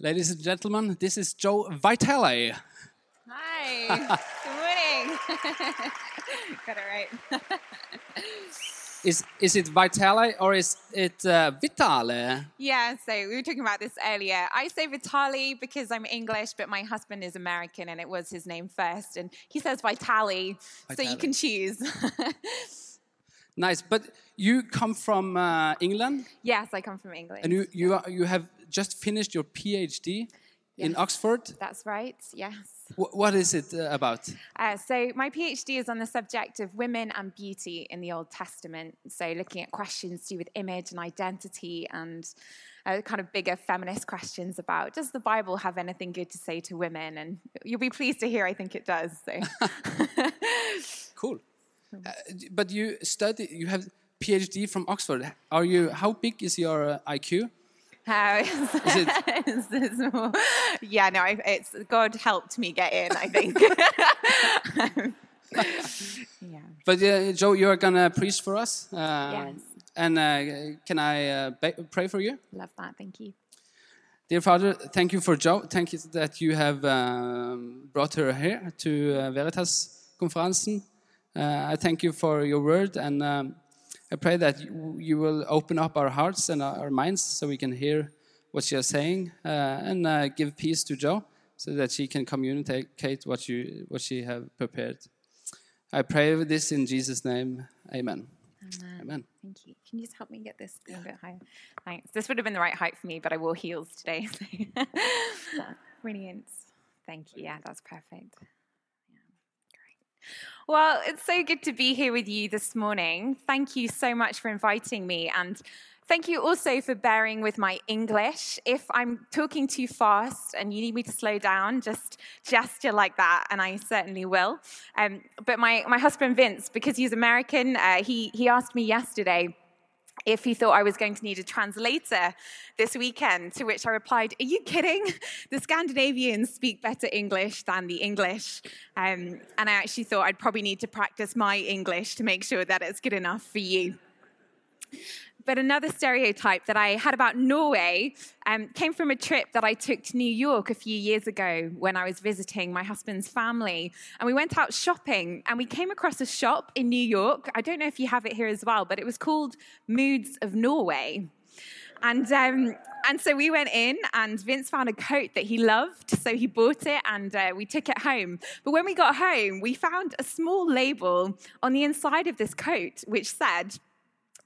Ladies and gentlemen, this is Jo Vitale. Hi. Good morning. Got it right. Is is it Vitale or is it uh, Vitale? yeah, so we were talking about this earlier. I say Vitale because I'm English, but my husband is American and it was his name first. And he says Vitale. so you can choose. Nice, but you come from uh, England yes, I come from England. and you you are, you have just finished your PhD in Oxford. That's right, yes. Wh- what is it uh, about? Uh, so, my PhD is on the subject of women and beauty in the Old Testament. So, looking at questions to do with image and identity and uh, kind of bigger feminist questions about does the Bible have anything good to say to women? And you'll be pleased to hear I think it does. So, Cool. Uh, but you study. You have PhD from Oxford. Are you? How big is your uh, IQ? How is, it- is this more- yeah, no, I, it's God helped me get in, I think. yeah. But uh, Jo, you are gonna preach for us. Uh, Yes. And uh, can I uh, pray for you? Love that. Thank you. Dear Father, thank you for Jo. Thank you that you have um, brought her here to uh, Veritas Conferencen. Uh, I thank you for your word, and um, I pray that you, you will open up our hearts and our, minds so we can hear what she is saying uh, and uh, give peace to Jo so that she can communicate what, you, what she have prepared. I pray this in Jesus' name. Amen. Amen. Thank you. Can you just help me get this a bit higher? Thanks. This would have been the right height for me, but I wore heels today. So. Brilliant. Thank you. Yeah, that's perfect. Well, it's so good to be here with you this morning. Thank you so much for inviting me. And thank you also for bearing with my English. If I'm talking too fast and you need me to slow down, just gesture like that, and I certainly will. Um, but my, my husband, Vince, because he's American, uh, he, he asked me yesterday if he thought I was going to need a translator this weekend, to which I replied, Are you kidding? The Scandinavians speak better English than the English. Um, and I actually thought I'd probably need to practice my English to make sure that it's good enough for you. But another stereotype that I had about Norway um, came from a trip that I took to New York a few years ago when I was visiting my husband's family. And we went out shopping and we came across a shop in New York. I don't know if you have it here as well, but it was called Moods of Norway. And, um, and so we went in, and Vince found a coat that he loved. So he bought it, and uh, we took it home. But when we got home, we found a small label on the inside of this coat which said,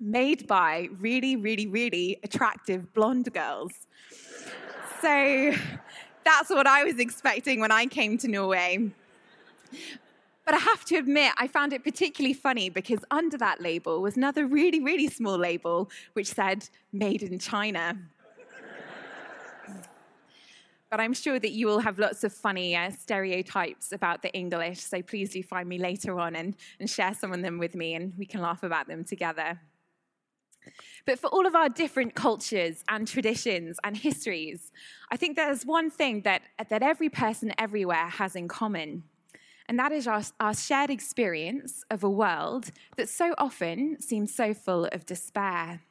made by really, really, really attractive blonde girls. So that's what I was expecting when I came to Norway. But I have to admit, I found it particularly funny because under that label was another really, really small label which said, Made in China. But I'm sure that you will have lots of funny uh, stereotypes about the English, so please do find me later on and, and share some of them with me, and we can laugh about them together. But for all of our different cultures and traditions and histories, I think there's one thing that, that every person everywhere has in common. And that is our, our shared experience of a world that so often seems so full of despair.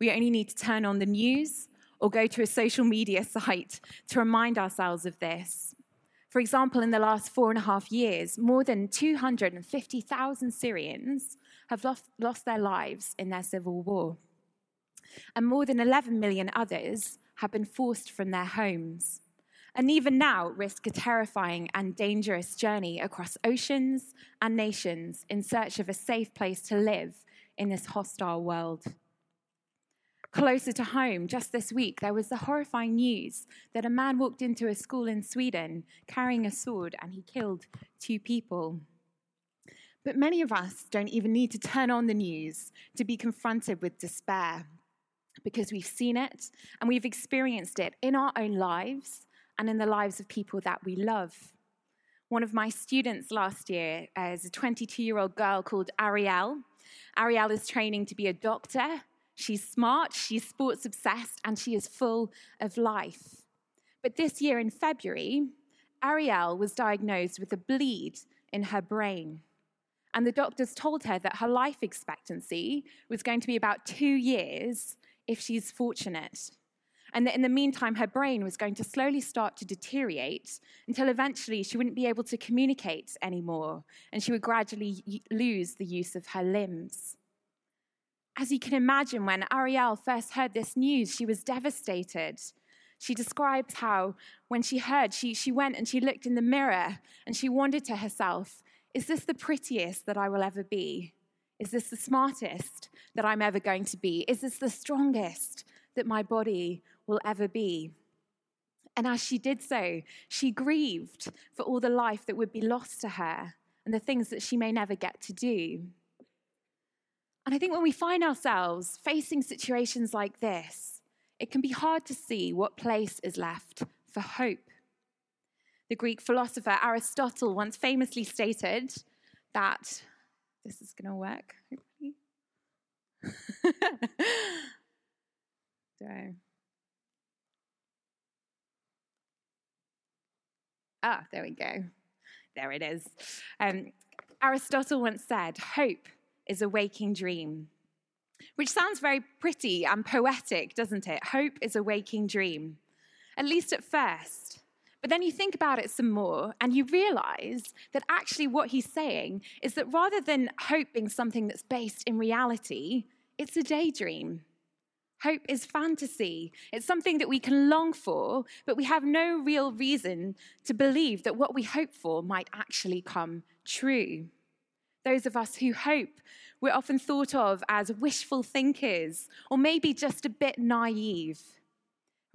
We only need to turn on the news or go to a social media site to remind ourselves of this. For example, in the last four and a half years, more than 250,000 Syrians have lost, lost their lives in their civil war. And more than 11 million others have been forced from their homes. And even now, risk a terrifying and dangerous journey across oceans and nations in search of a safe place to live in this hostile world. Closer to home, just this week, there was the horrifying news that a man walked into a school in Sweden carrying a sword and he killed two people. But many of us don't even need to turn on the news to be confronted with despair because we've seen it and we've experienced it in our own lives and in the lives of people that we love. One of my students last year is a 22 year old girl called Ariel. Ariel is training to be a doctor. She's smart, she's sports obsessed, and she is full of life. But this year in February, Ariel was diagnosed with a bleed in her brain. And the doctors told her that her life expectancy was going to be about two years if she's fortunate. and that in the meantime, her brain was going to slowly start to deteriorate until eventually she wouldn't be able to communicate anymore and she would gradually lose the use of her limbs. As you can imagine, when Ariel first heard this news, she was devastated. She describes how, when she heard, she, she went and she looked in the mirror and she wondered to herself, Is this the prettiest that I will ever be? Is this the smartest that I'm ever going to be? Is this the strongest that my body will ever be? And as she did so, she grieved for all the life that would be lost to her and the things that she may never get to do. And I think when we find ourselves facing situations like this, it can be hard to see what place is left for hope. The Greek philosopher Aristotle once famously stated that this is going to work, hopefully. Do Ah, there we go. There it is. Um, Aristotle once said, Hope is a waking dream, which sounds very pretty and poetic, doesn't it? Hope is a waking dream, at least at first. But then you think about it some more and you realize that actually what he's saying is that rather than hope being something that's based in reality, it's a daydream. Hope is fantasy. It's something that we can long for, but we have no real reason to believe that what we hope for might actually come true. Those of us who hope, we're often thought of as wishful thinkers or maybe just a bit naive.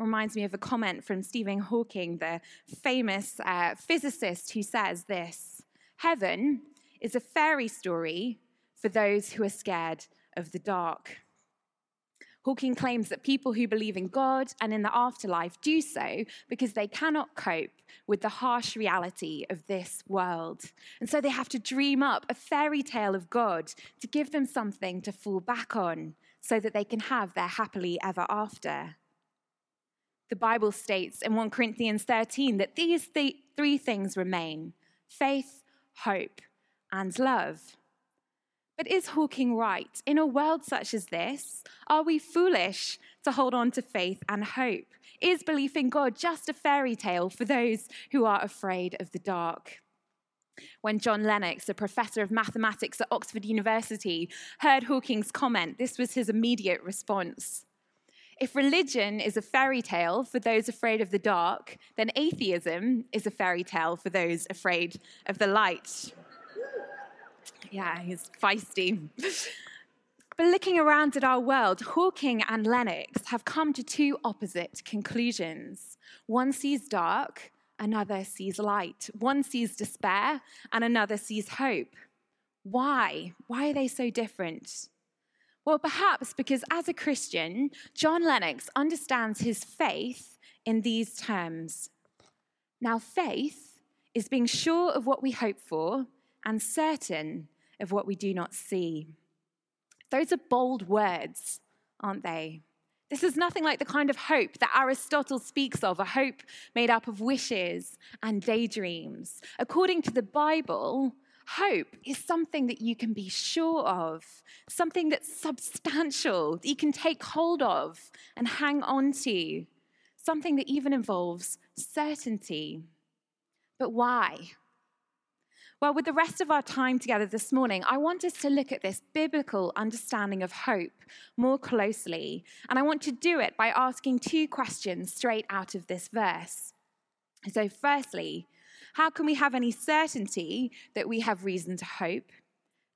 Reminds me of a comment from Stephen Hawking, the famous uh, physicist, who says this Heaven is a fairy story for those who are scared of the dark. Hawking claims that people who believe in God and in the afterlife do so because they cannot cope with the harsh reality of this world. And so they have to dream up a fairy tale of God to give them something to fall back on so that they can have their happily ever after. The Bible states in 1 Corinthians 13 that these th- three things remain faith, hope, and love. But is Hawking right? In a world such as this, are we foolish to hold on to faith and hope? Is belief in God just a fairy tale for those who are afraid of the dark? When John Lennox, a professor of mathematics at Oxford University, heard Hawking's comment, this was his immediate response. If religion is a fairy tale for those afraid of the dark, then atheism is a fairy tale for those afraid of the light. Yeah, he's feisty. But looking around at our world, Hawking and Lennox have come to two opposite conclusions. One sees dark, another sees light. One sees despair, and another sees hope. Why? Why are they so different? Well, perhaps because as a Christian, John Lennox understands his faith in these terms. Now, faith is being sure of what we hope for and certain of what we do not see. Those are bold words, aren't they? This is nothing like the kind of hope that Aristotle speaks of, a hope made up of wishes and daydreams. According to the Bible, hope is something that you can be sure of, something that's substantial, that you can take hold of and hang on to, something that even involves certainty. But why? Well, with the rest of our time together this morning, I want us to look at this biblical understanding of hope more closely. And I want to do it by asking two questions straight out of this verse. So, firstly, how can we have any certainty that we have reason to hope?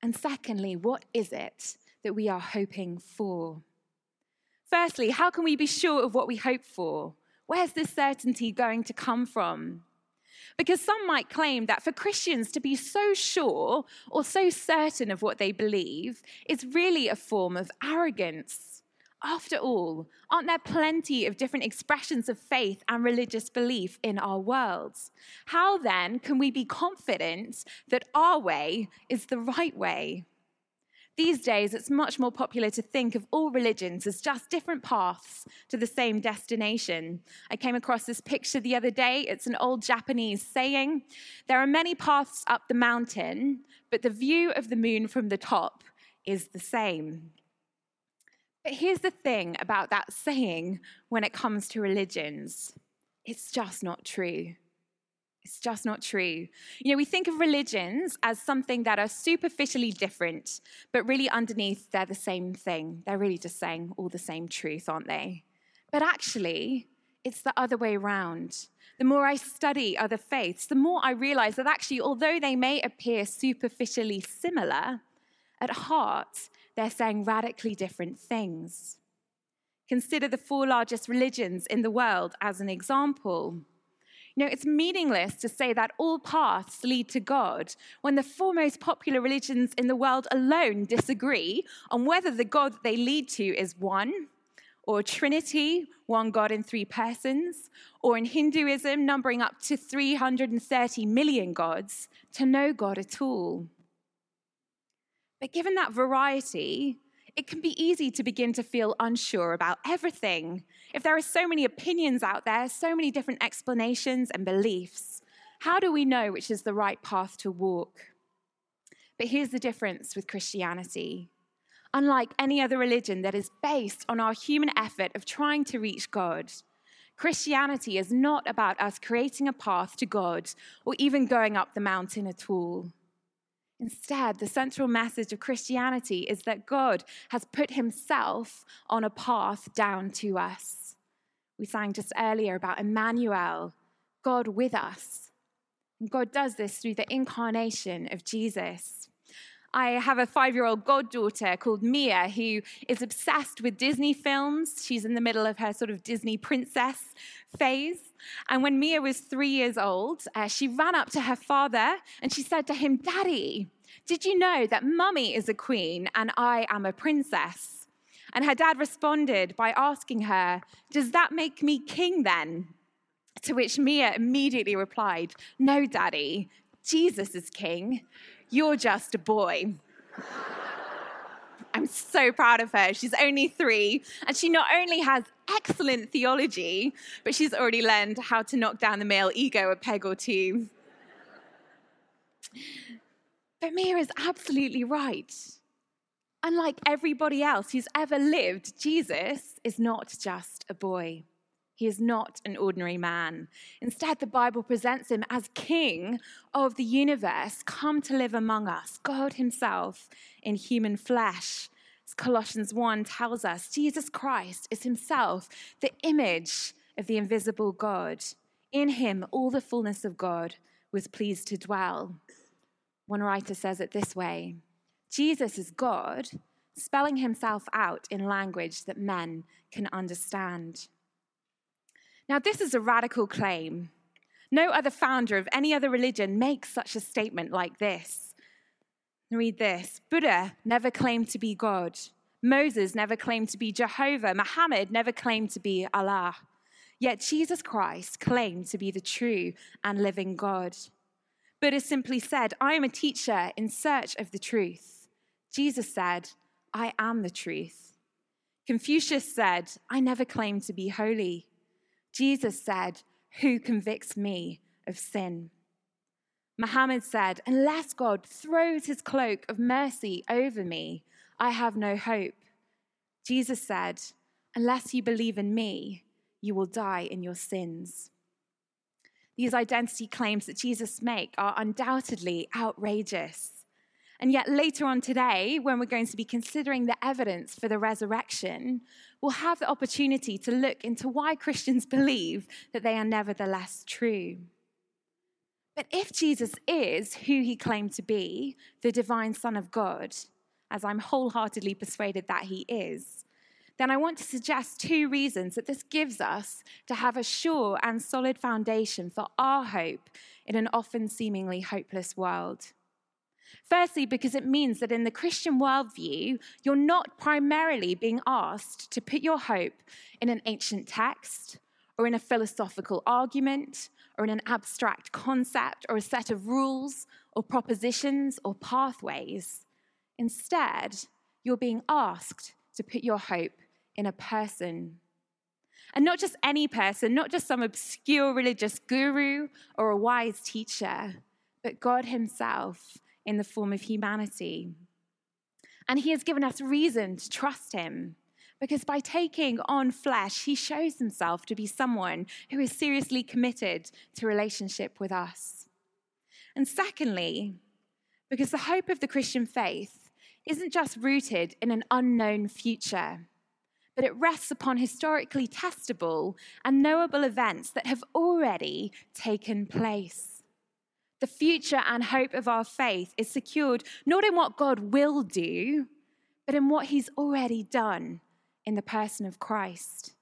And secondly, what is it that we are hoping for? Firstly, how can we be sure of what we hope for? Where's this certainty going to come from? Because some might claim that for Christians to be so sure or so certain of what they believe is really a form of arrogance. After all, aren't there plenty of different expressions of faith and religious belief in our world? How then can we be confident that our way is the right way? These days, it's much more popular to think of all religions as just different paths to the same destination. I came across this picture the other day. It's an old Japanese saying There are many paths up the mountain, but the view of the moon from the top is the same. But here's the thing about that saying when it comes to religions it's just not true. It's just not true. You know, we think of religions as something that are superficially different, but really underneath they're the same thing. They're really just saying all the same truth, aren't they? But actually, it's the other way around. The more I study other faiths, the more I realize that actually, although they may appear superficially similar, at heart, they're saying radically different things. Consider the four largest religions in the world as an example. You know, it's meaningless to say that all paths lead to God when the four most popular religions in the world alone disagree on whether the God that they lead to is one, or Trinity, one God in three persons, or in Hinduism, numbering up to 330 million gods, to no God at all. But given that variety, it can be easy to begin to feel unsure about everything. If there are so many opinions out there, so many different explanations and beliefs, how do we know which is the right path to walk? But here's the difference with Christianity. Unlike any other religion that is based on our human effort of trying to reach God, Christianity is not about us creating a path to God or even going up the mountain at all. Instead, the central message of Christianity is that God has put himself on a path down to us. We sang just earlier about Emmanuel, God with us. And God does this through the incarnation of Jesus. I have a five year old goddaughter called Mia who is obsessed with Disney films. She's in the middle of her sort of Disney princess phase. And when Mia was three years old, uh, she ran up to her father and she said to him, Daddy, did you know that mummy is a queen and I am a princess? And her dad responded by asking her, Does that make me king then? To which Mia immediately replied, No, daddy, Jesus is king. You're just a boy. I'm so proud of her. She's only three, and she not only has excellent theology, but she's already learned how to knock down the male ego a peg or two. But Mia is absolutely right. Unlike everybody else who's ever lived, Jesus is not just a boy. He is not an ordinary man. Instead, the Bible presents him as king of the universe, come to live among us, God himself in human flesh. As Colossians 1 tells us, Jesus Christ is himself the image of the invisible God. In him, all the fullness of God was pleased to dwell. One writer says it this way Jesus is God, spelling himself out in language that men can understand. Now, this is a radical claim. No other founder of any other religion makes such a statement like this. Read this Buddha never claimed to be God. Moses never claimed to be Jehovah. Muhammad never claimed to be Allah. Yet Jesus Christ claimed to be the true and living God. Buddha simply said, I am a teacher in search of the truth. Jesus said, I am the truth. Confucius said, I never claimed to be holy. Jesus said, Who convicts me of sin? Muhammad said, Unless God throws his cloak of mercy over me, I have no hope. Jesus said, Unless you believe in me, you will die in your sins. These identity claims that Jesus makes are undoubtedly outrageous. And yet, later on today, when we're going to be considering the evidence for the resurrection, we'll have the opportunity to look into why Christians believe that they are nevertheless true. But if Jesus is who he claimed to be, the divine Son of God, as I'm wholeheartedly persuaded that he is, then I want to suggest two reasons that this gives us to have a sure and solid foundation for our hope in an often seemingly hopeless world. Firstly, because it means that in the Christian worldview, you're not primarily being asked to put your hope in an ancient text or in a philosophical argument or in an abstract concept or a set of rules or propositions or pathways. Instead, you're being asked to put your hope in a person. And not just any person, not just some obscure religious guru or a wise teacher, but God Himself in the form of humanity. And He has given us reason to trust Him. Because by taking on flesh, he shows himself to be someone who is seriously committed to relationship with us. And secondly, because the hope of the Christian faith isn't just rooted in an unknown future, but it rests upon historically testable and knowable events that have already taken place. The future and hope of our faith is secured not in what God will do, but in what he's already done in the person of Christ.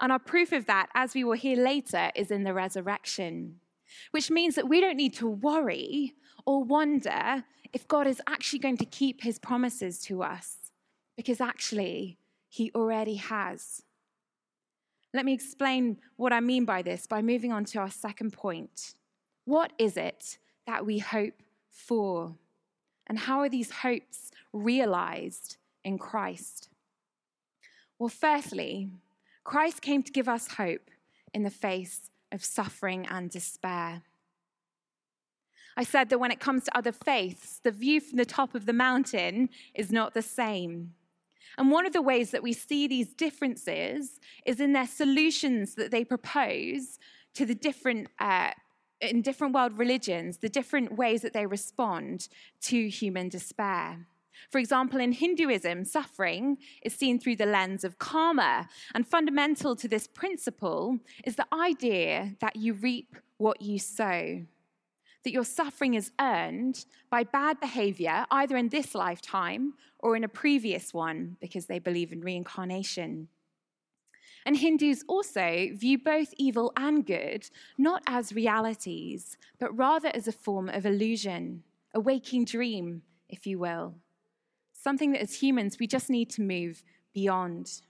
And our proof of that, as we will hear later, is in the resurrection, which means that we don't need to worry or wonder if God is actually going to keep his promises to us, because actually, he already has. Let me explain what I mean by this by moving on to our second point. What is it that we hope for? And how are these hopes realized in Christ? Well, firstly, Christ came to give us hope in the face of suffering and despair. I said that when it comes to other faiths, the view from the top of the mountain is not the same. And one of the ways that we see these differences is in their solutions that they propose to the different, uh, in different world religions, the different ways that they respond to human despair. For example, in Hinduism, suffering is seen through the lens of karma. And fundamental to this principle is the idea that you reap what you sow, that your suffering is earned by bad behavior, either in this lifetime or in a previous one, because they believe in reincarnation. And Hindus also view both evil and good not as realities, but rather as a form of illusion, a waking dream, if you will something that as humans we just need to move beyond.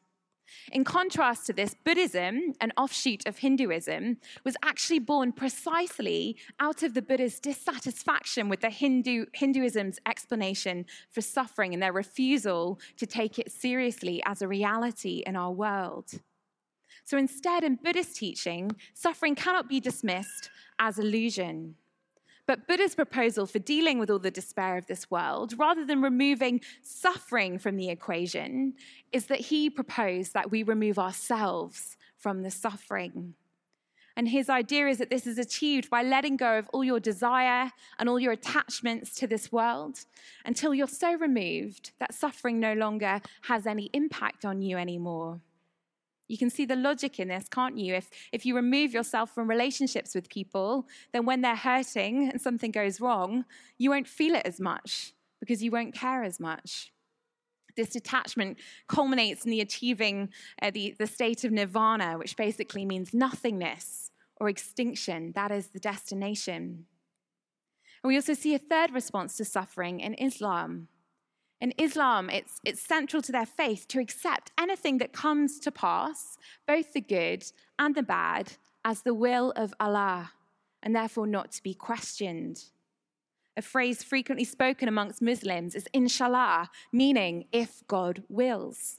In contrast to this, Buddhism, an offshoot of Hinduism, was actually born precisely out of the Buddha's dissatisfaction with the Hindu, Hinduism's explanation for suffering and their refusal to take it seriously as a reality in our world. So instead, in Buddhist teaching, suffering cannot be dismissed as illusion. But Buddha's proposal for dealing with all the despair of this world, rather than removing suffering from the equation, is that he proposed that we remove ourselves from the suffering. And his idea is that this is achieved by letting go of all your desire and all your attachments to this world until you're so removed that suffering no longer has any impact on you anymore. You can see the logic in this, can't you? If, if you remove yourself from relationships with people, then when they're hurting and something goes wrong, you won't feel it as much because you won't care as much. This detachment culminates in the achieving uh, the, the state of nirvana, which basically means nothingness or extinction. That is the destination. And we also see a third response to suffering in Islam. In Islam, it's, it's central to their faith to accept anything that comes to pass, both the good and the bad, as the will of Allah, and therefore not to be questioned. A phrase frequently spoken amongst Muslims is inshallah, meaning if God wills.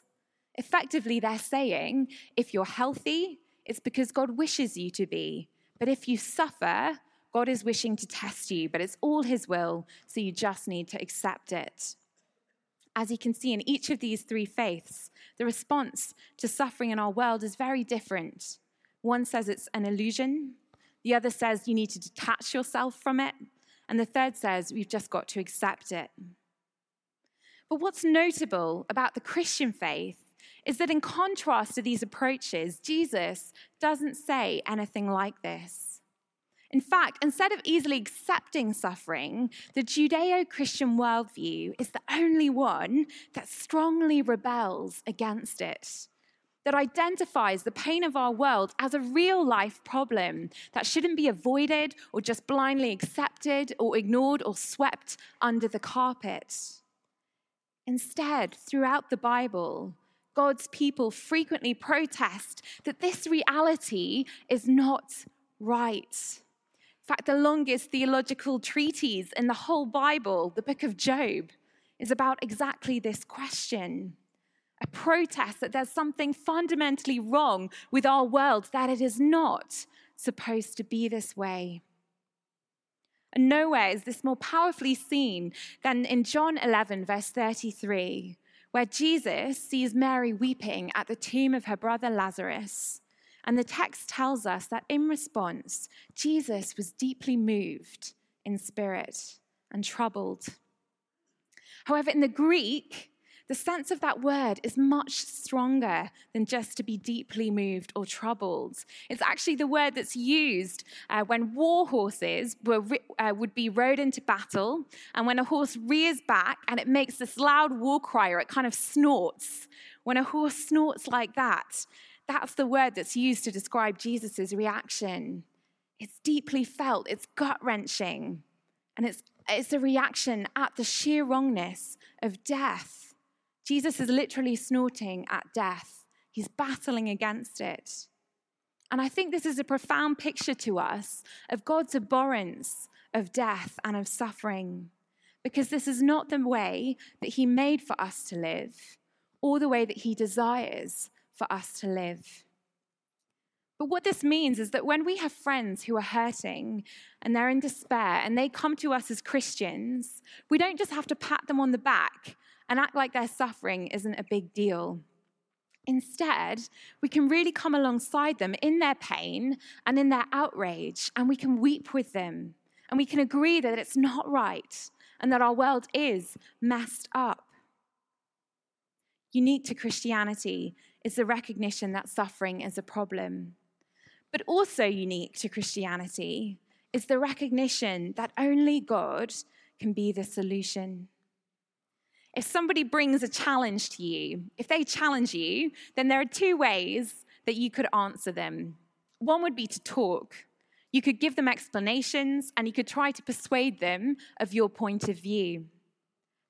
Effectively, they're saying if you're healthy, it's because God wishes you to be. But if you suffer, God is wishing to test you, but it's all His will, so you just need to accept it as you can see in each of these three faiths, the response to suffering in our world is very different. One says it's an illusion, the other says you need to detach yourself from it, and the third says we've just got to accept it. But what's notable about the Christian faith is that, in contrast to these approaches, Jesus doesn't say anything like this. In fact, instead of easily accepting suffering, the Judeo Christian worldview is the only one that strongly rebels against it, that identifies the pain of our world as a real life problem that shouldn't be avoided or just blindly accepted or ignored or swept under the carpet. Instead, throughout the Bible, God's people frequently protest that this reality is not right. In fact, the longest theological treatise in the whole Bible, the book of Job, is about exactly this question a protest that there's something fundamentally wrong with our world, that it is not supposed to be this way. And nowhere is this more powerfully seen than in John 11, verse 33, where Jesus sees Mary weeping at the tomb of her brother Lazarus. And the text tells us that in response, Jesus was deeply moved in spirit and troubled. However, in the Greek, the sense of that word is much stronger than just to be deeply moved or troubled. It's actually the word that's used uh, when war horses were, uh, would be rode into battle, and when a horse rears back and it makes this loud war cry or it kind of snorts. When a horse snorts like that, that's the word that's used to describe Jesus' reaction. It's deeply felt, it's gut wrenching, and it's, it's a reaction at the sheer wrongness of death. Jesus is literally snorting at death, he's battling against it. And I think this is a profound picture to us of God's abhorrence of death and of suffering, because this is not the way that He made for us to live, or the way that He desires for us to live. But what this means is that when we have friends who are hurting and they're in despair and they come to us as Christians, we don't just have to pat them on the back and act like their suffering isn't a big deal. Instead, we can really come alongside them in their pain and in their outrage, and we can weep with them. And we can agree that it's not right and that our world is messed up. Unique to Christianity is the recognition that suffering is a problem. But also unique to Christianity is the recognition that only God can be the solution. If somebody brings a challenge to you, if they challenge you, then there are two ways that you could answer them. One would be to talk. You could give them explanations and you could try to persuade them of your point of view.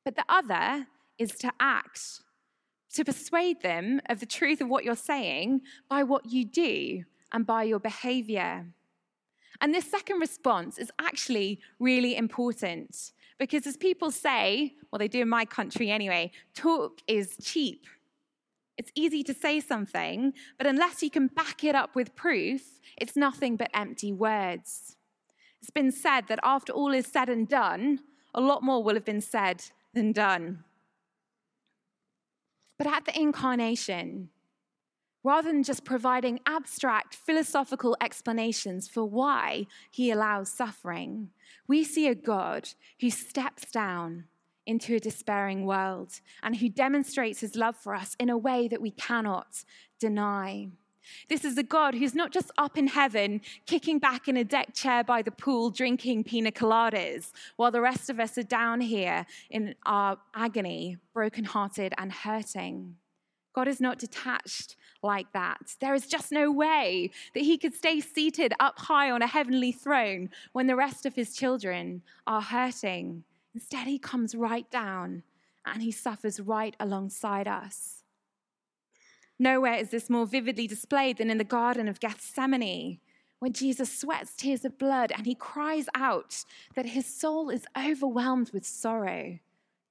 But the other is to act, to persuade them of the truth of what you're saying by what you do and by your behavior. And this second response is actually really important because, as people say, well, they do in my country anyway, talk is cheap. It's easy to say something, but unless you can back it up with proof, it's nothing but empty words. It's been said that after all is said and done, a lot more will have been said than done. But at the incarnation, rather than just providing abstract philosophical explanations for why he allows suffering, we see a God who steps down into a despairing world and who demonstrates his love for us in a way that we cannot deny. This is a God who's not just up in heaven, kicking back in a deck chair by the pool, drinking pina coladas, while the rest of us are down here in our agony, brokenhearted and hurting. God is not detached like that. There is just no way that he could stay seated up high on a heavenly throne when the rest of his children are hurting. Instead, he comes right down and he suffers right alongside us. Nowhere is this more vividly displayed than in the Garden of Gethsemane, when Jesus sweats tears of blood and he cries out that his soul is overwhelmed with sorrow,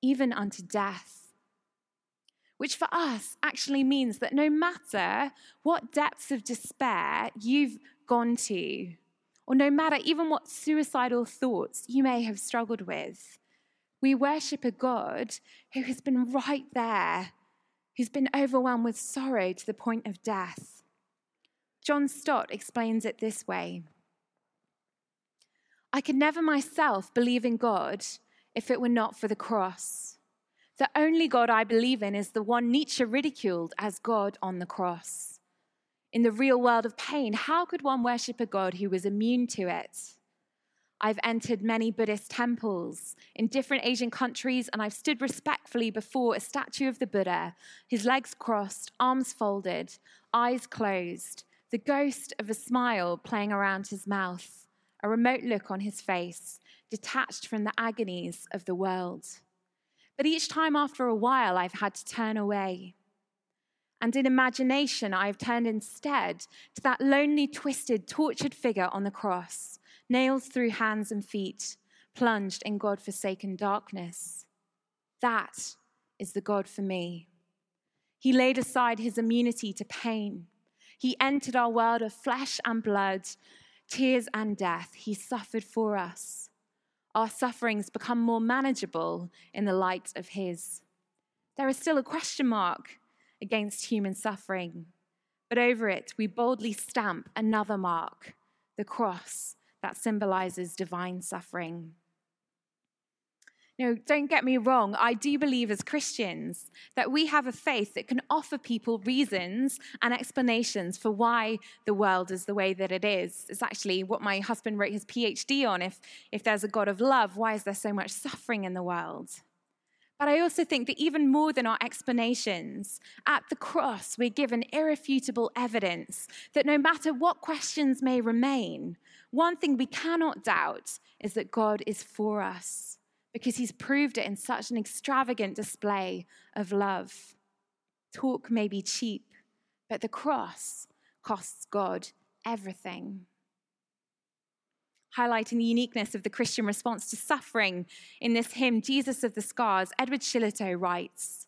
even unto death. Which for us actually means that no matter what depths of despair you've gone to, or no matter even what suicidal thoughts you may have struggled with, we worship a God who has been right there, who's been overwhelmed with sorrow to the point of death. John Stott explains it this way I could never myself believe in God if it were not for the cross. The only God I believe in is the one Nietzsche ridiculed as God on the cross. In the real world of pain, how could one worship a God who was immune to it? I've entered many Buddhist temples in different Asian countries, and I've stood respectfully before a statue of the Buddha, his legs crossed, arms folded, eyes closed, the ghost of a smile playing around his mouth, a remote look on his face, detached from the agonies of the world. But each time after a while, I've had to turn away. And in imagination, I've turned instead to that lonely, twisted, tortured figure on the cross, nails through hands and feet, plunged in God forsaken darkness. That is the God for me. He laid aside his immunity to pain. He entered our world of flesh and blood, tears and death. He suffered for us our sufferings become more manageable in the light of His. There is still a question mark against human suffering, but over it we boldly stamp another mark the cross that symbolizes divine suffering. No, don't get me wrong. I do believe as Christians that we have a faith that can offer people reasons and explanations for why the world is the way that it is. It's actually what my husband wrote his PhD on. If, if there's a God of love, why is there so much suffering in the world? But I also think that even more than our explanations, at the cross, we're given irrefutable evidence that no matter what questions may remain, one thing we cannot doubt is that God is for us because he's proved it in such an extravagant display of love. Talk may be cheap, but the cross costs God everything highlighting the uniqueness of the Christian response to suffering. In this hymn, Jesus of the Scars, Edward Shillito writes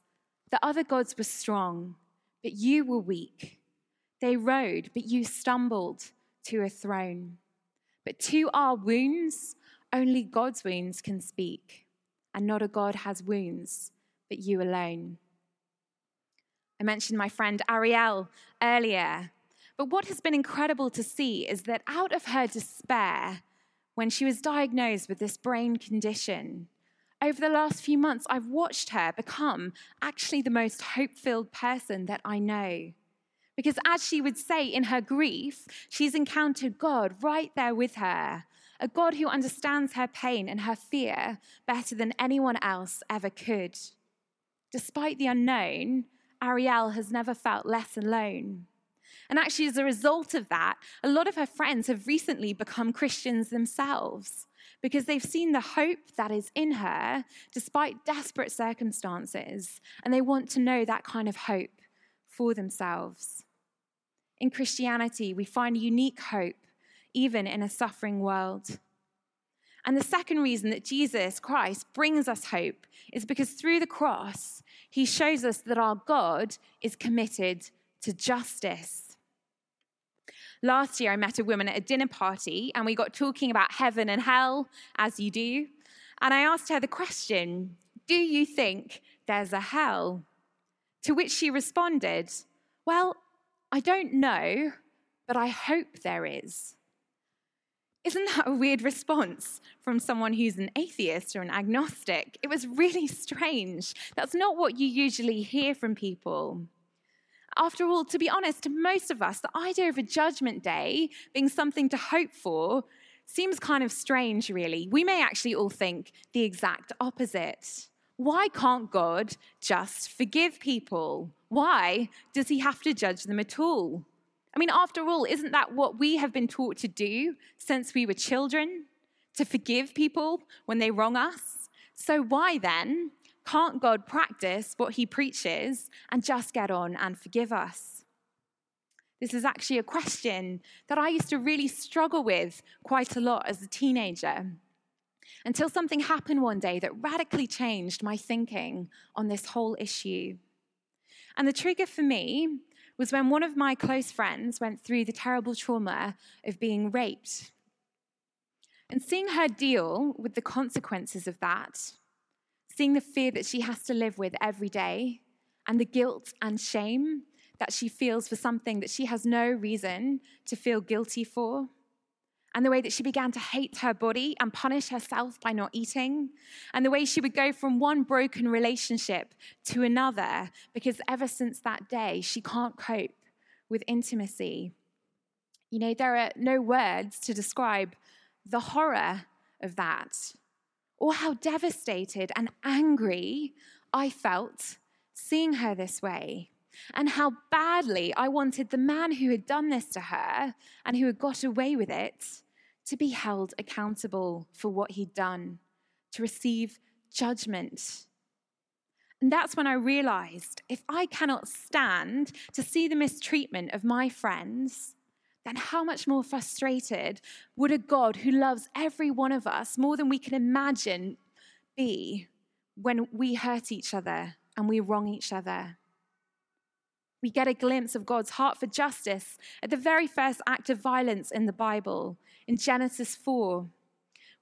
The other gods were strong, but you were weak. They rode, but you stumbled to a throne. But to our wounds, only God's wounds can speak, and not a God has wounds, but you alone. I mentioned my friend Ariel earlier, but what has been incredible to see is that out of her despair, when she was diagnosed with this brain condition. Over the last few months, I've watched her become actually the most hope filled person that I know. Because as she would say in her grief, she's encountered God right there with her, a God who understands her pain and her fear better than anyone else ever could. Despite the unknown, Ariel has never felt less alone. And actually, as a result of that, a lot of her friends have recently become Christians themselves because they've seen the hope that is in her despite desperate circumstances, and they want to know that kind of hope for themselves. In Christianity, we find unique hope even in a suffering world. And the second reason that Jesus Christ brings us hope is because through the cross, he shows us that our God is committed to justice. Last year, I met a woman at a dinner party and we got talking about heaven and hell, as you do. And I asked her the question Do you think there's a hell? To which she responded, Well, I don't know, but I hope there is. Isn't that a weird response from someone who's an atheist or an agnostic? It was really strange. That's not what you usually hear from people. After all, to be honest, to most of us, the idea of a judgment day being something to hope for seems kind of strange, really. We may actually all think the exact opposite. Why can't God just forgive people? Why does he have to judge them at all? I mean, after all, isn't that what we have been taught to do since we were children? To forgive people when they wrong us? So, why then can't God practice what he preaches and just get on and forgive us? This is actually a question that I used to really struggle with quite a lot as a teenager until something happened one day that radically changed my thinking on this whole issue. And the trigger for me was when one of my close friends went through the terrible trauma of being raped. And seeing her deal with the consequences of that seeing the fear that she has to live with every day, and the guilt and shame that she feels for something that she has no reason to feel guilty for, and the way that she began to hate her body and punish herself by not eating, and the way she would go from one broken relationship to another, because ever since that day, she can't cope with intimacy. You know, there are no words to describe the horror of that or how devastated and angry I felt seeing her this way, and how badly I wanted the man who had done this to her and who had got away with it to be held accountable for what he'd done, to receive judgment. And that's when I realized if I cannot stand to see the mistreatment of my friends, then how much more frustrated would a God who loves every one of us more than we can imagine be when we hurt each other and we wrong each other? We get a glimpse of God's heart for justice at the very first act of violence in the Bible, in Genesis 4,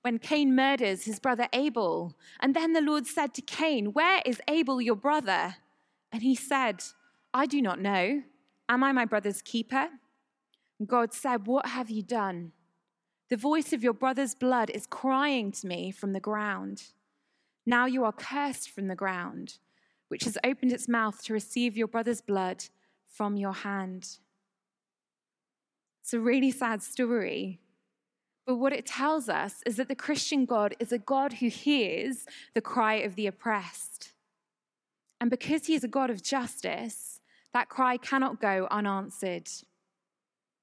when Cain murders his brother Abel. And then the Lord said to Cain, Where is Abel, your brother? And he said, I do not know. Am I my brother's keeper? And God said, What have you done? The voice of your brother's blood is crying to me from the ground. Now you are cursed from the ground, which has opened its mouth to receive your brother's blood from your hand. It's a really sad story. But what it tells us is that the Christian God is a God who hears the cry of the oppressed. And because he is a God of justice, that cry cannot go unanswered.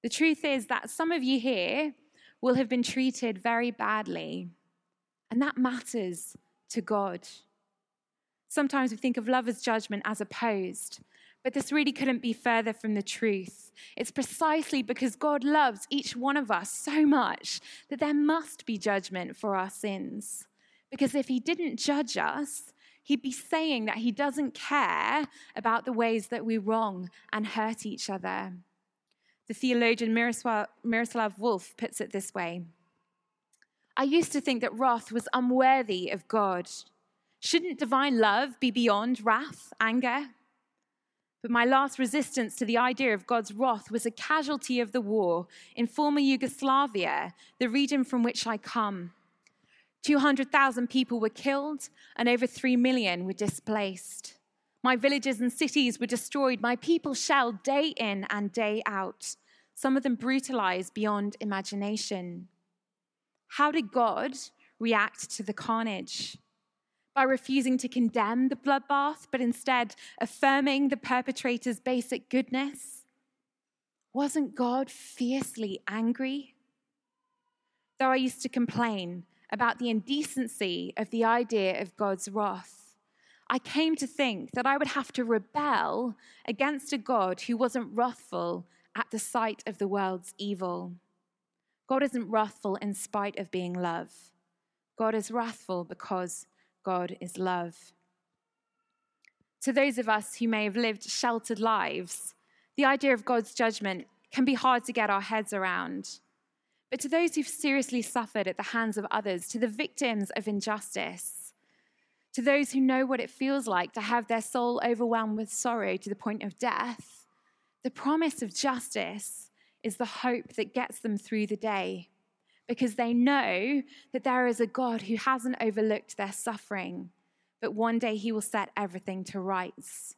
The truth is that some of you here will have been treated very badly, and that matters to God. Sometimes we think of love as judgment as opposed, but this really couldn't be further from the truth. It's precisely because God loves each one of us so much that there must be judgment for our sins. Because if He didn't judge us, He'd be saying that He doesn't care about the ways that we wrong and hurt each other. The theologian Miroslav, Volf puts it this way I used to think that wrath was unworthy of God. Shouldn't divine love be beyond wrath, anger, but my last resistance to the idea of God's wrath was a casualty of the war in former Yugoslavia, the region from which I come. 200,000 people were killed and over 3 million were displaced. My villages and cities were destroyed, my people shelled day in and day out, some of them brutalized beyond imagination. How did God react to the carnage? By refusing to condemn the bloodbath, but instead affirming the perpetrator's basic goodness? Wasn't God fiercely angry? Though I used to complain about the indecency of the idea of God's wrath, I came to think that I would have to rebel against a God who wasn't wrathful at the sight of the world's evil. God isn't wrathful in spite of being love. God is wrathful because God is love. To those of us who may have lived sheltered lives, the idea of God's judgment can be hard to get our heads around. But to those who've seriously suffered at the hands of others, to the victims of injustice, to those who know what it feels like to have their soul overwhelmed with sorrow to the point of death, the promise of justice is the hope that gets them through the day because they know that there is a God who hasn't overlooked their suffering, but one day he will set everything to rights.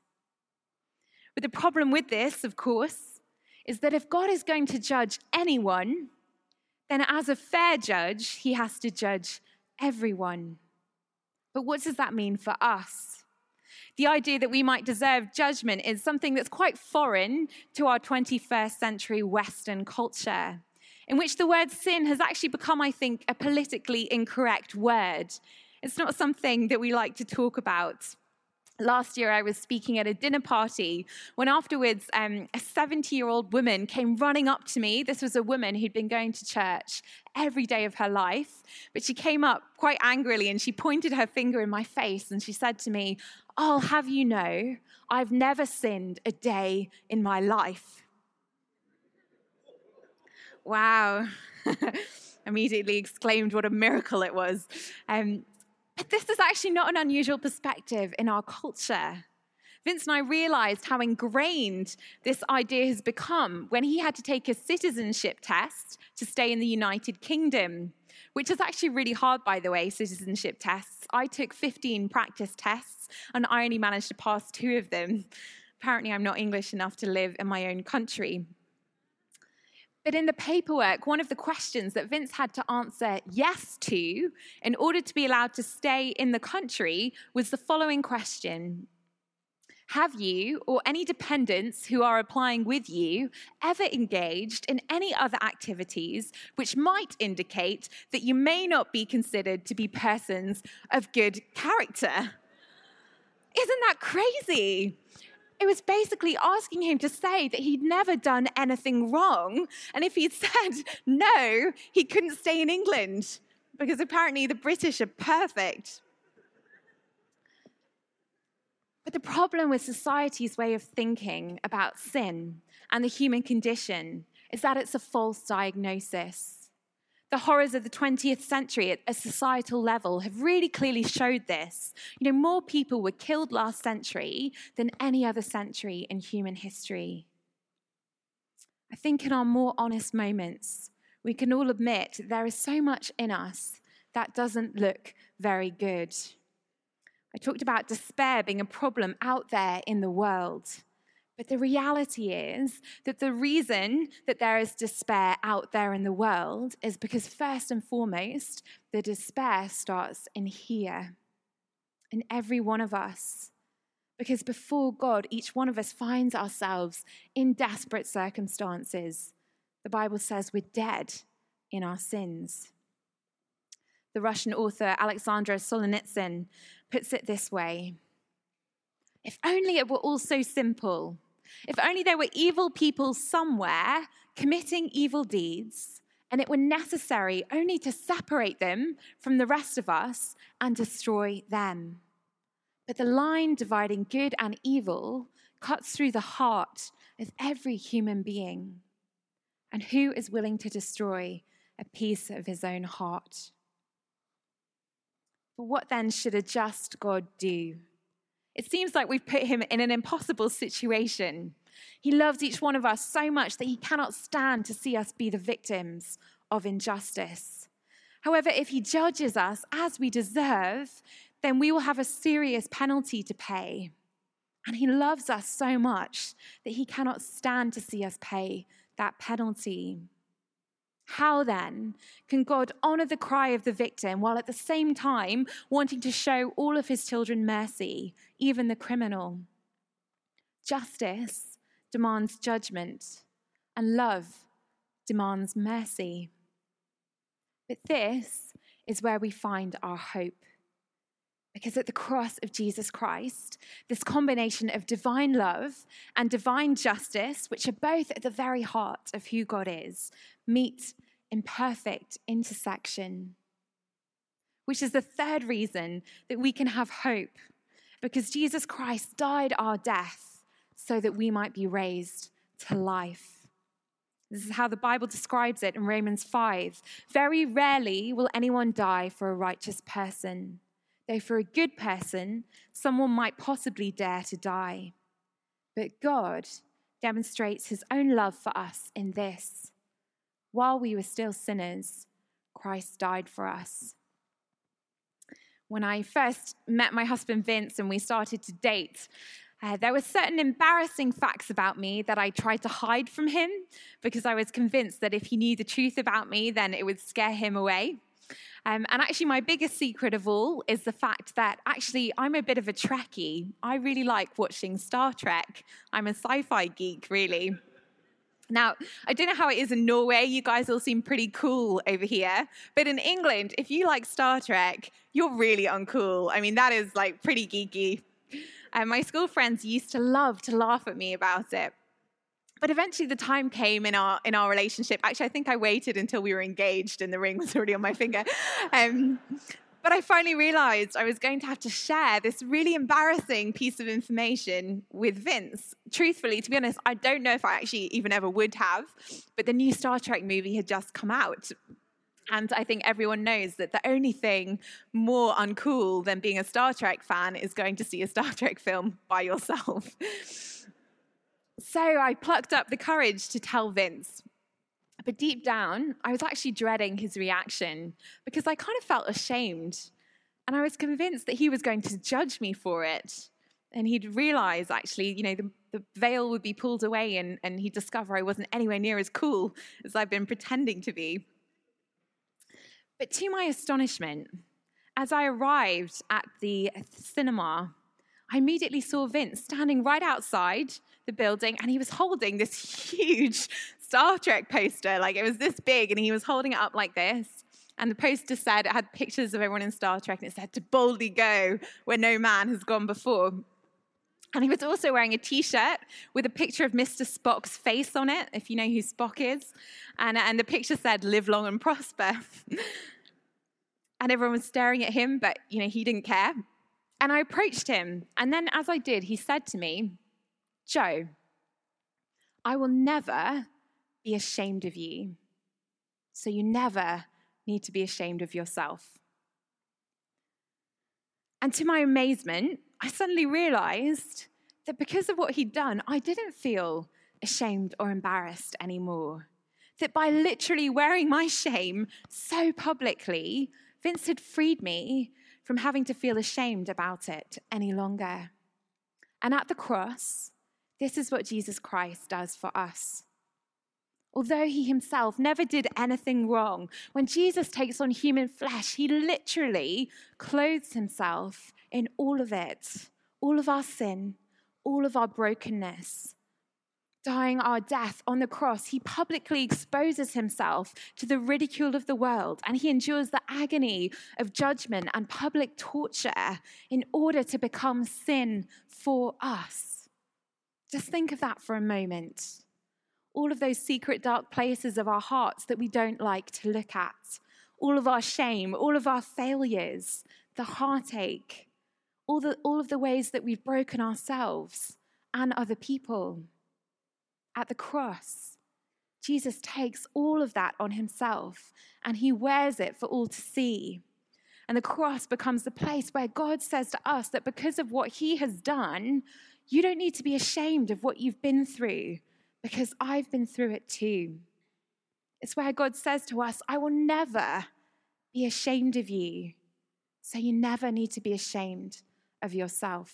But the problem with this, of course, is that if God is going to judge anyone, then as a fair judge, he has to judge everyone. But what does that mean for us? The idea that we might deserve judgment is something that's quite foreign to our 21st century Western culture in which the word sin has actually become, I think, a politically incorrect word. It's not something that we like to talk about. Last year, I was speaking at a dinner party when afterwards um, a 70 year old woman came running up to me. This was a woman who'd been going to church every day of her life, but she came up quite angrily and she pointed her finger in my face and she said to me, I'll have you know, I've never sinned a day in my life. Wow. Immediately exclaimed what a miracle it was. Um, but this is actually not an unusual perspective in our culture. Vince and I realized how ingrained this idea has become when he had to take a citizenship test to stay in the United Kingdom, which is actually really hard, by the way, citizenship tests. I took 15 practice tests and I only managed to pass two of them. Apparently, I'm not English enough to live in my own country. But in the paperwork, one of the questions that Vince had to answer yes to in order to be allowed to stay in the country was the following question Have you or any dependents who are applying with you ever engaged in any other activities which might indicate that you may not be considered to be persons of good character? Isn't that crazy? It was basically asking him to say that he'd never done anything wrong. And if he'd said no, he couldn't stay in England because apparently the British are perfect. But the problem with society's way of thinking about sin and the human condition is that it's a false diagnosis. The horrors of the 20th century at a societal level have really clearly showed this. You know, more people were killed last century than any other century in human history. I think in our more honest moments, we can all admit there is so much in us that doesn't look very good. I talked about despair being a problem out there in the world. But the reality is that the reason that there is despair out there in the world is because, first and foremost, the despair starts in here, in every one of us. Because before God, each one of us finds ourselves in desperate circumstances. The Bible says we're dead in our sins. The Russian author Alexander Solzhenitsyn puts it this way If only it were all so simple. If only there were evil people somewhere committing evil deeds, and it were necessary only to separate them from the rest of us and destroy them. But the line dividing good and evil cuts through the heart of every human being. And who is willing to destroy a piece of his own heart? But what then should a just God do? It seems like we've put him in an impossible situation. He loves each one of us so much that he cannot stand to see us be the victims of injustice. However, if he judges us as we deserve, then we will have a serious penalty to pay. And he loves us so much that he cannot stand to see us pay that penalty. How then can God honor the cry of the victim while at the same time wanting to show all of his children mercy, even the criminal? Justice demands judgment, and love demands mercy. But this is where we find our hope. Because at the cross of Jesus Christ, this combination of divine love and divine justice, which are both at the very heart of who God is, meet in perfect intersection. Which is the third reason that we can have hope, because Jesus Christ died our death so that we might be raised to life. This is how the Bible describes it in Romans 5. Very rarely will anyone die for a righteous person though for a good person, someone might possibly dare to die. But God demonstrates his own love for us in this while we were still sinners, Christ died for us. When I first met my husband Vince and we started to date, uh, there were certain embarrassing facts about me that I tried to hide from him because I was convinced that if he knew the truth about me, then it would scare him away. Um, and actually, my biggest secret of all is the fact that actually I'm a bit of a Trekkie. I really like watching Star Trek. I'm a sci fi geek, really. Now, I don't know how it is in Norway. You guys all seem pretty cool over here. But in England, if you like Star Trek, you're really uncool. I mean, that is like pretty geeky. And my school friends used to love to laugh at me about it. But eventually the time came in our in our relationship. Actually, I think I waited until we were engaged and the ring was already on my finger. Um, but I finally realized I was going to have to share this really embarrassing piece of information with Vince. Truthfully, to be honest, I don't know if I actually even ever would have, but the new Star Trek movie had just come out. And I think everyone knows that the only thing more uncool than being a Star Trek fan is going to see a Star Trek film by yourself. So I plucked up the courage to tell Vince. But deep down, I was actually dreading his reaction because I kind of felt ashamed. And I was convinced that he was going to judge me for it. And he'd realize, actually, you know, the, the veil would be pulled away and, and he'd discover I wasn't anywhere near as cool as I've been pretending to be. But to my astonishment, as I arrived at the cinema, I immediately saw Vince standing right outside the building and he was holding this huge Star Trek poster. Like it was this big and he was holding it up like this. And the poster said, it had pictures of everyone in Star Trek and it said, to boldly go where no man has gone before. And he was also wearing a t shirt with a picture of Mr. Spock's face on it, if you know who Spock is. And, and the picture said, live long and prosper. and everyone was staring at him, but you know, he didn't care. And I approached him. And then as I did, he said to me, Jo, I will never be ashamed of you. So you never need to be ashamed of yourself. And to my amazement, I suddenly realized that because of what he'd done, I didn't feel ashamed or embarrassed anymore. That by literally wearing my shame so publicly, Vince had freed me from having to feel ashamed about it any longer. And at the cross, this is what Jesus Christ does for us. Although he himself never did anything wrong, when Jesus takes on human flesh, he literally clothes himself in all of it, all of our sin, all of our brokenness. Dying our death on the cross, he publicly exposes himself to the ridicule of the world and he endures the agony of judgment and public torture in order to become sin for us. Just think of that for a moment. All of those secret, dark places of our hearts that we don't like to look at, all of our shame, all of our failures, the heartache, all, the, all of the ways that we've broken ourselves and other people at the cross, Jesus takes all of that on himself and he wears it for all to see. And the cross becomes the place where God says to us that because of what he has done, you don't need to be ashamed of what you've been through because I've been through it too. It's where God says to us, I will never be ashamed of you. So you never need to be ashamed of yourself.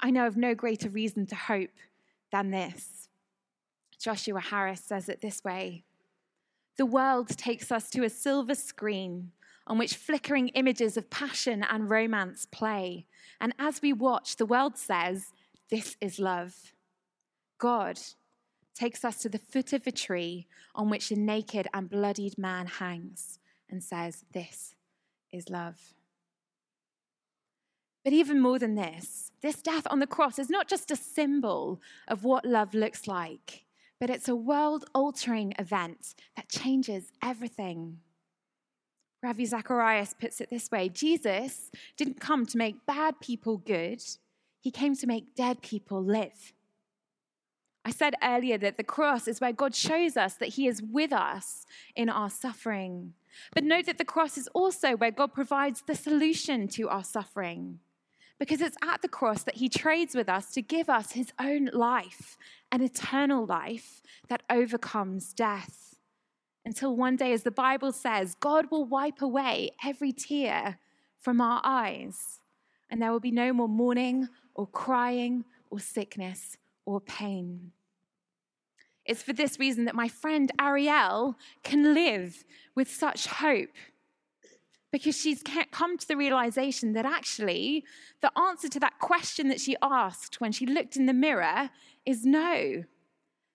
I know of no greater reason to hope than this. Joshua Harris says it this way The world takes us to a silver screen on which flickering images of passion and romance play. And as we watch, the world says, This is love. God takes us to the foot of a tree on which a naked and bloodied man hangs and says, This is love. But even more than this, this death on the cross is not just a symbol of what love looks like, but it's a world altering event that changes everything. Ravi Zacharias puts it this way Jesus didn't come to make bad people good, he came to make dead people live. I said earlier that the cross is where God shows us that He is with us in our suffering. But note that the cross is also where God provides the solution to our suffering because it's at the cross that he trades with us to give us his own life, an eternal life that overcomes death. Until one day, as the Bible says, God will wipe away every tear from our eyes, and there will be no more mourning or crying or sickness or pain. It's for this reason that my friend Ariel can live with such hope because she's come to the realization that actually the answer to that question that she asked when she looked in the mirror is no.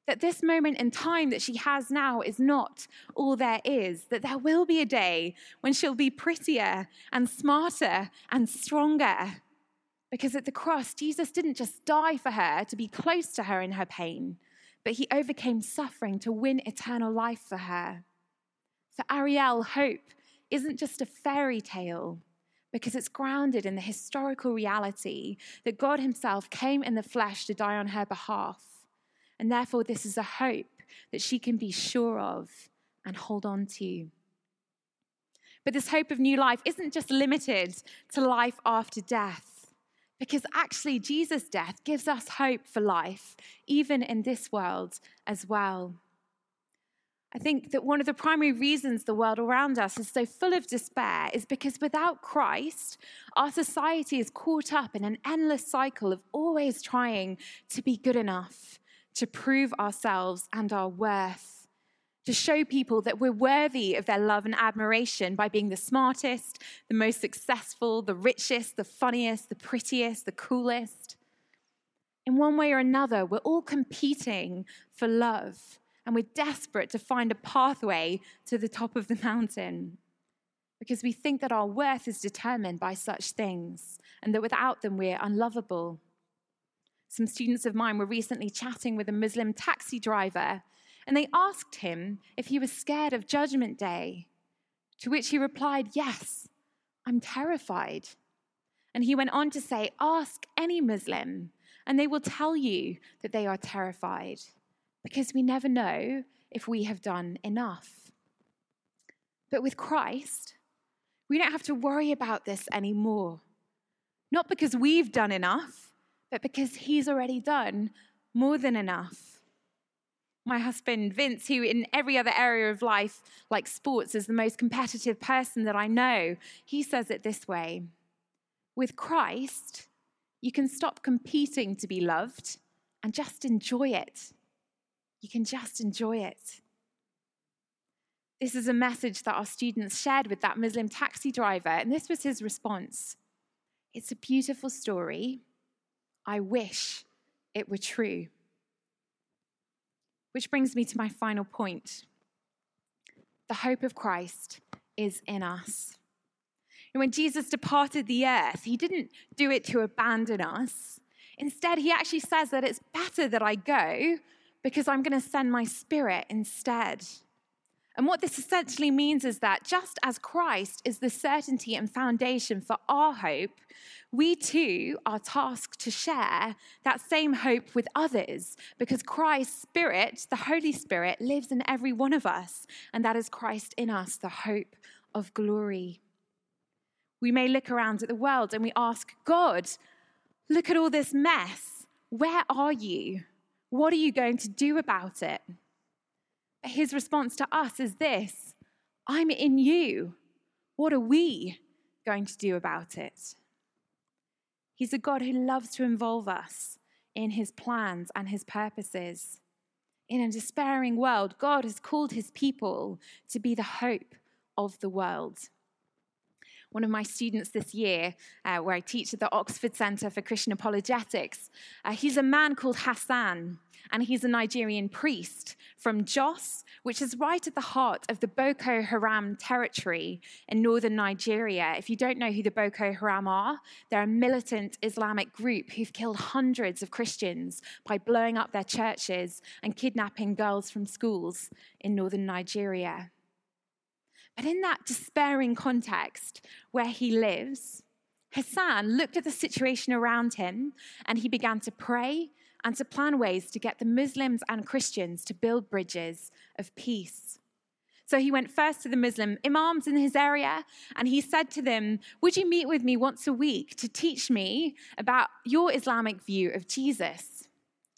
That this moment in time that she has now is not all there is. That there will be a day when she'll be prettier and smarter and stronger. Because at the cross, Jesus didn't just die for her to be close to her in her pain, but he overcame suffering to win eternal life for her. For Ariel, hope isn't just a fairy tale because it's grounded in the historical reality that God Himself came in the flesh to die on her behalf. And therefore, this is a hope that she can be sure of and hold on to. But this hope of new life isn't just limited to life after death, because actually, Jesus' death gives us hope for life, even in this world as well. I think that one of the primary reasons the world around us is so full of despair is because without Christ, our society is caught up in an endless cycle of always trying to be good enough, to prove ourselves and our worth, to show people that we're worthy of their love and admiration by being the smartest, the most successful, the richest, the funniest, the prettiest, the coolest. In one way or another, we're all competing for love and we're desperate to find a pathway to the top of the mountain because we think that our worth is determined by such things and that without them we're unlovable. Some students of mine were recently chatting with a Muslim taxi driver and they asked him if he was scared of Judgment Day, to which he replied, Yes, I'm terrified. And he went on to say, Ask any Muslim, and they will tell you that they are terrified because we never know if we have done enough. But with Christ, we don't have to worry about this anymore. Not because we've done enough, but because He's already done more than enough. My husband, Vince, who in every other area of life, like sports, is the most competitive person that I know, he says it this way With Christ, you can stop competing to be loved and just enjoy it. You can just enjoy it. This is a message that our students shared with that Muslim taxi driver, and this was his response It's a beautiful story. I wish it were true. Which brings me to my final point. The hope of Christ is in us. And when Jesus departed the earth, he didn't do it to abandon us. Instead, he actually says that it's better that I go because I'm going to send my spirit instead. And what this essentially means is that just as Christ is the certainty and foundation for our hope, we too are tasked to share that same hope with others because Christ's Spirit, the Holy Spirit, lives in every one of us, and that is Christ in us, the hope of glory. We may look around at the world and we ask, God, look at all this mess. Where are you? What are you going to do about it? His response to us is this I'm in you. What are we going to do about it? He's a God who loves to involve us in his plans and his purposes. In a despairing world, God has called his people to be the hope of the world. One of my students this year, uh, where I teach at the Oxford Centre for Christian Apologetics, uh, he's a man called Hassan and he's a Nigerian priest from Jos, which is right at the heart of the Boko Haram territory in northern Nigeria. If you don't know who the Boko Haram are, they're a militant Islamic group who've killed hundreds of Christians by blowing up their churches and kidnapping girls from schools in northern Nigeria. But in that despairing context where he lives, Hassan looked at the situation around him and he began to pray and to plan ways to get the Muslims and Christians to build bridges of peace. So he went first to the Muslim imams in his area and he said to them, Would you meet with me once a week to teach me about your Islamic view of Jesus?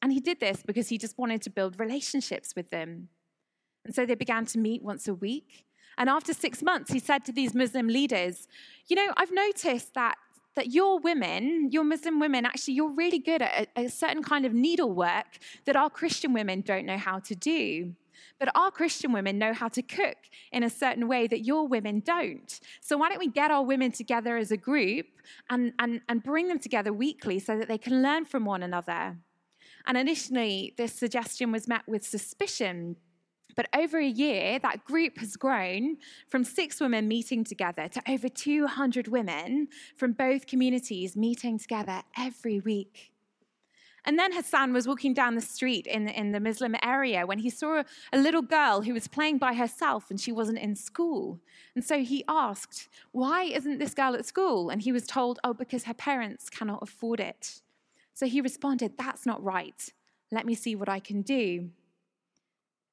And he did this because he just wanted to build relationships with them. And so they began to meet once a week. And after six months, he said to these Muslim leaders, You know, I've noticed that that your women, your Muslim women, actually, you're really good at a, a certain kind of needlework that our Christian women don't know how to do. But our Christian women know how to cook in a certain way that your women don't. So why don't we get our women together as a group and, and, and bring them together weekly so that they can learn from one another? And initially, this suggestion was met with suspicion but over a year, that group has grown from six women meeting together to over 200 women from both communities meeting together every week. And then Hassan was walking down the street in, in the Muslim area when he saw a little girl who was playing by herself and she wasn't in school. And so he asked, Why isn't this girl at school? And he was told, Oh, because her parents cannot afford it. So he responded, That's not right. Let me see what I can do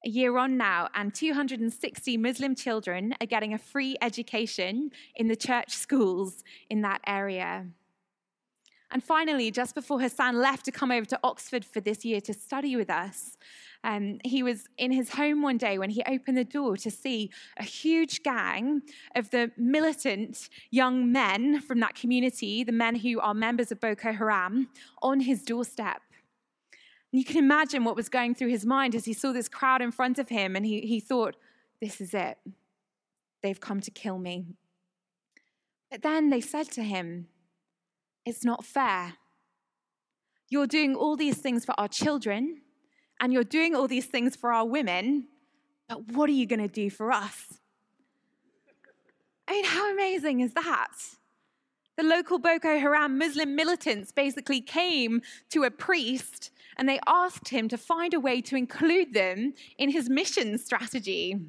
a year on now, and 260 Muslim children are getting a free education in the church schools in that area. And finally, just before Hassan left to come over to Oxford for this year to study with us, um, he was in his home one day when he opened the door to see a huge gang of the militant young men from that community, the men who are members of Boko Haram, on his doorstep. You can imagine what was going through his mind as he saw this crowd in front of him and he, he thought, this is it. They've come to kill me. But then they said to him, It's not fair. You're doing all these things for our children, and you're doing all these things for our women, but what are you going to do for us? I mean, how amazing is that? The local Boko Haram Muslim militants basically came to a priest and they asked him to find a way to include them in his mission strategy.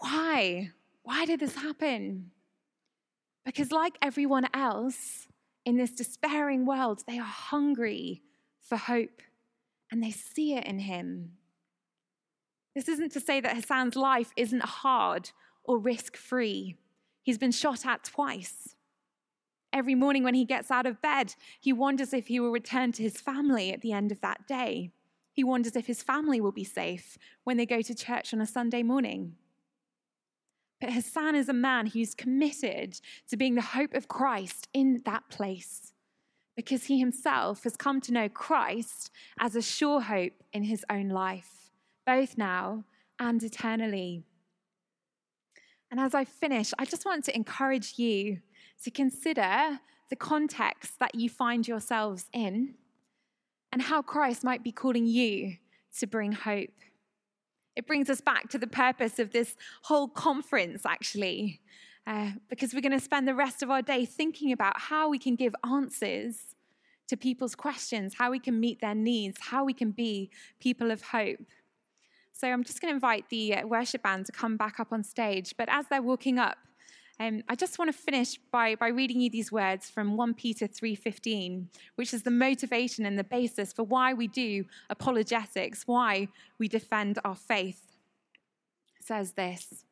Why? Why did this happen? Because, like everyone else in this despairing world, they are hungry for hope and they see it in him. This isn't to say that Hassan's life isn't hard or risk free. He's been shot at twice. Every morning when he gets out of bed, he wonders if he will return to his family at the end of that day. He wonders if his family will be safe when they go to church on a Sunday morning. But Hassan is a man who's committed to being the hope of Christ in that place because he himself has come to know Christ as a sure hope in his own life, both now and eternally. And as I finish, I just want to encourage you to consider the context that you find yourselves in and how Christ might be calling you to bring hope. It brings us back to the purpose of this whole conference, actually, uh, because we're going to spend the rest of our day thinking about how we can give answers to people's questions, how we can meet their needs, how we can be people of hope. So I'm just going to invite the uh, worship band to come back up on stage. But as they're walking up, um, I just want to finish by, by reading you these words from 1 Peter 3.15, which is the motivation and the basis for why we do apologetics, why we defend our faith. It says this,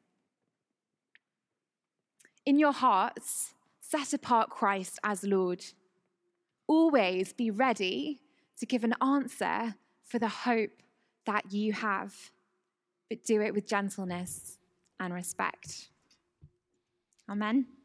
In your hearts, set apart Christ as Lord. Always be ready to give an answer for the hope that you have, but do it with gentleness and respect. Amen.